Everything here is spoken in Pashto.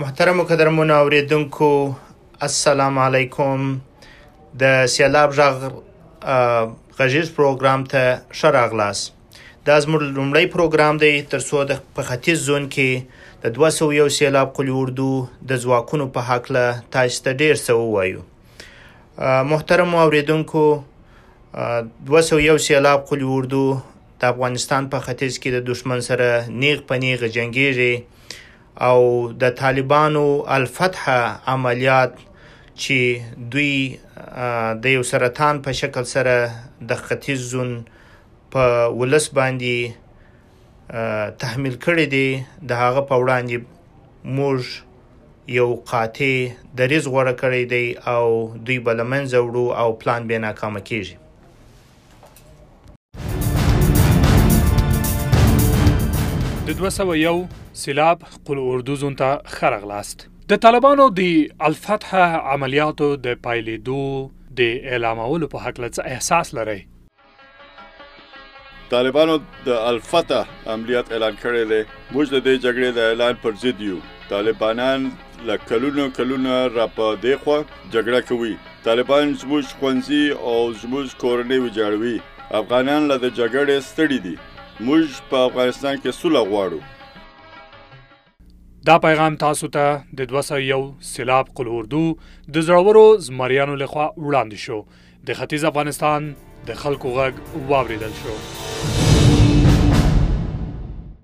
محترم قدرمن اوریدونکو السلام علیکم د سیلاب ژغ غږیز پروګرام ته ښه راغلاست دا زموږ لومړی پروګرام دی تر څو د په ختیځ زون کې د 201 سیلاب قلي اردو د ځواکونو په حق له تاسو ته ډیر څه ووایو محترم اوریدونکو 201 سیلاب قلي اردو د افغانستان په ختیځ کې د دشمن سره نیغ په نیغ جنگیږي او د طالبانو الفتح عملیات چې دوی د یو سرطان په شکل سره د ختیځ زون په ولس باندې تحمیل کړی دی د هغه په وړاندې موږ یو قاطع دریز غوړه کړی دی او دوی بلمنځه وړو او پلان به ناکامه کیږي د 201 سیلاب خپل اردو زون ته خرغلاست د طالبانو د الفتح عملیاتو د پایلیدو د اعلامولو په حق لڅ احساس لري طالبانو د الفتح عملیات اعلان کړی دی موږ د دې جګړې د اعلان پر ضد یو طالبانان له کلونو کلونو را په دیخوا جګړه کوي طالبان زموږ ښوونځي او زموږ کورنۍ ویجاړوي افغانان له د جګړې ستړي دي موږ په افغانستان کې سوله غواړو دا پیغام تاسو ته د 201 سیلاب قل اردو د زړورو زمریانو لخوا وړاندې شو د ختیځ افغانستان د خلکو غږ واوریدل شو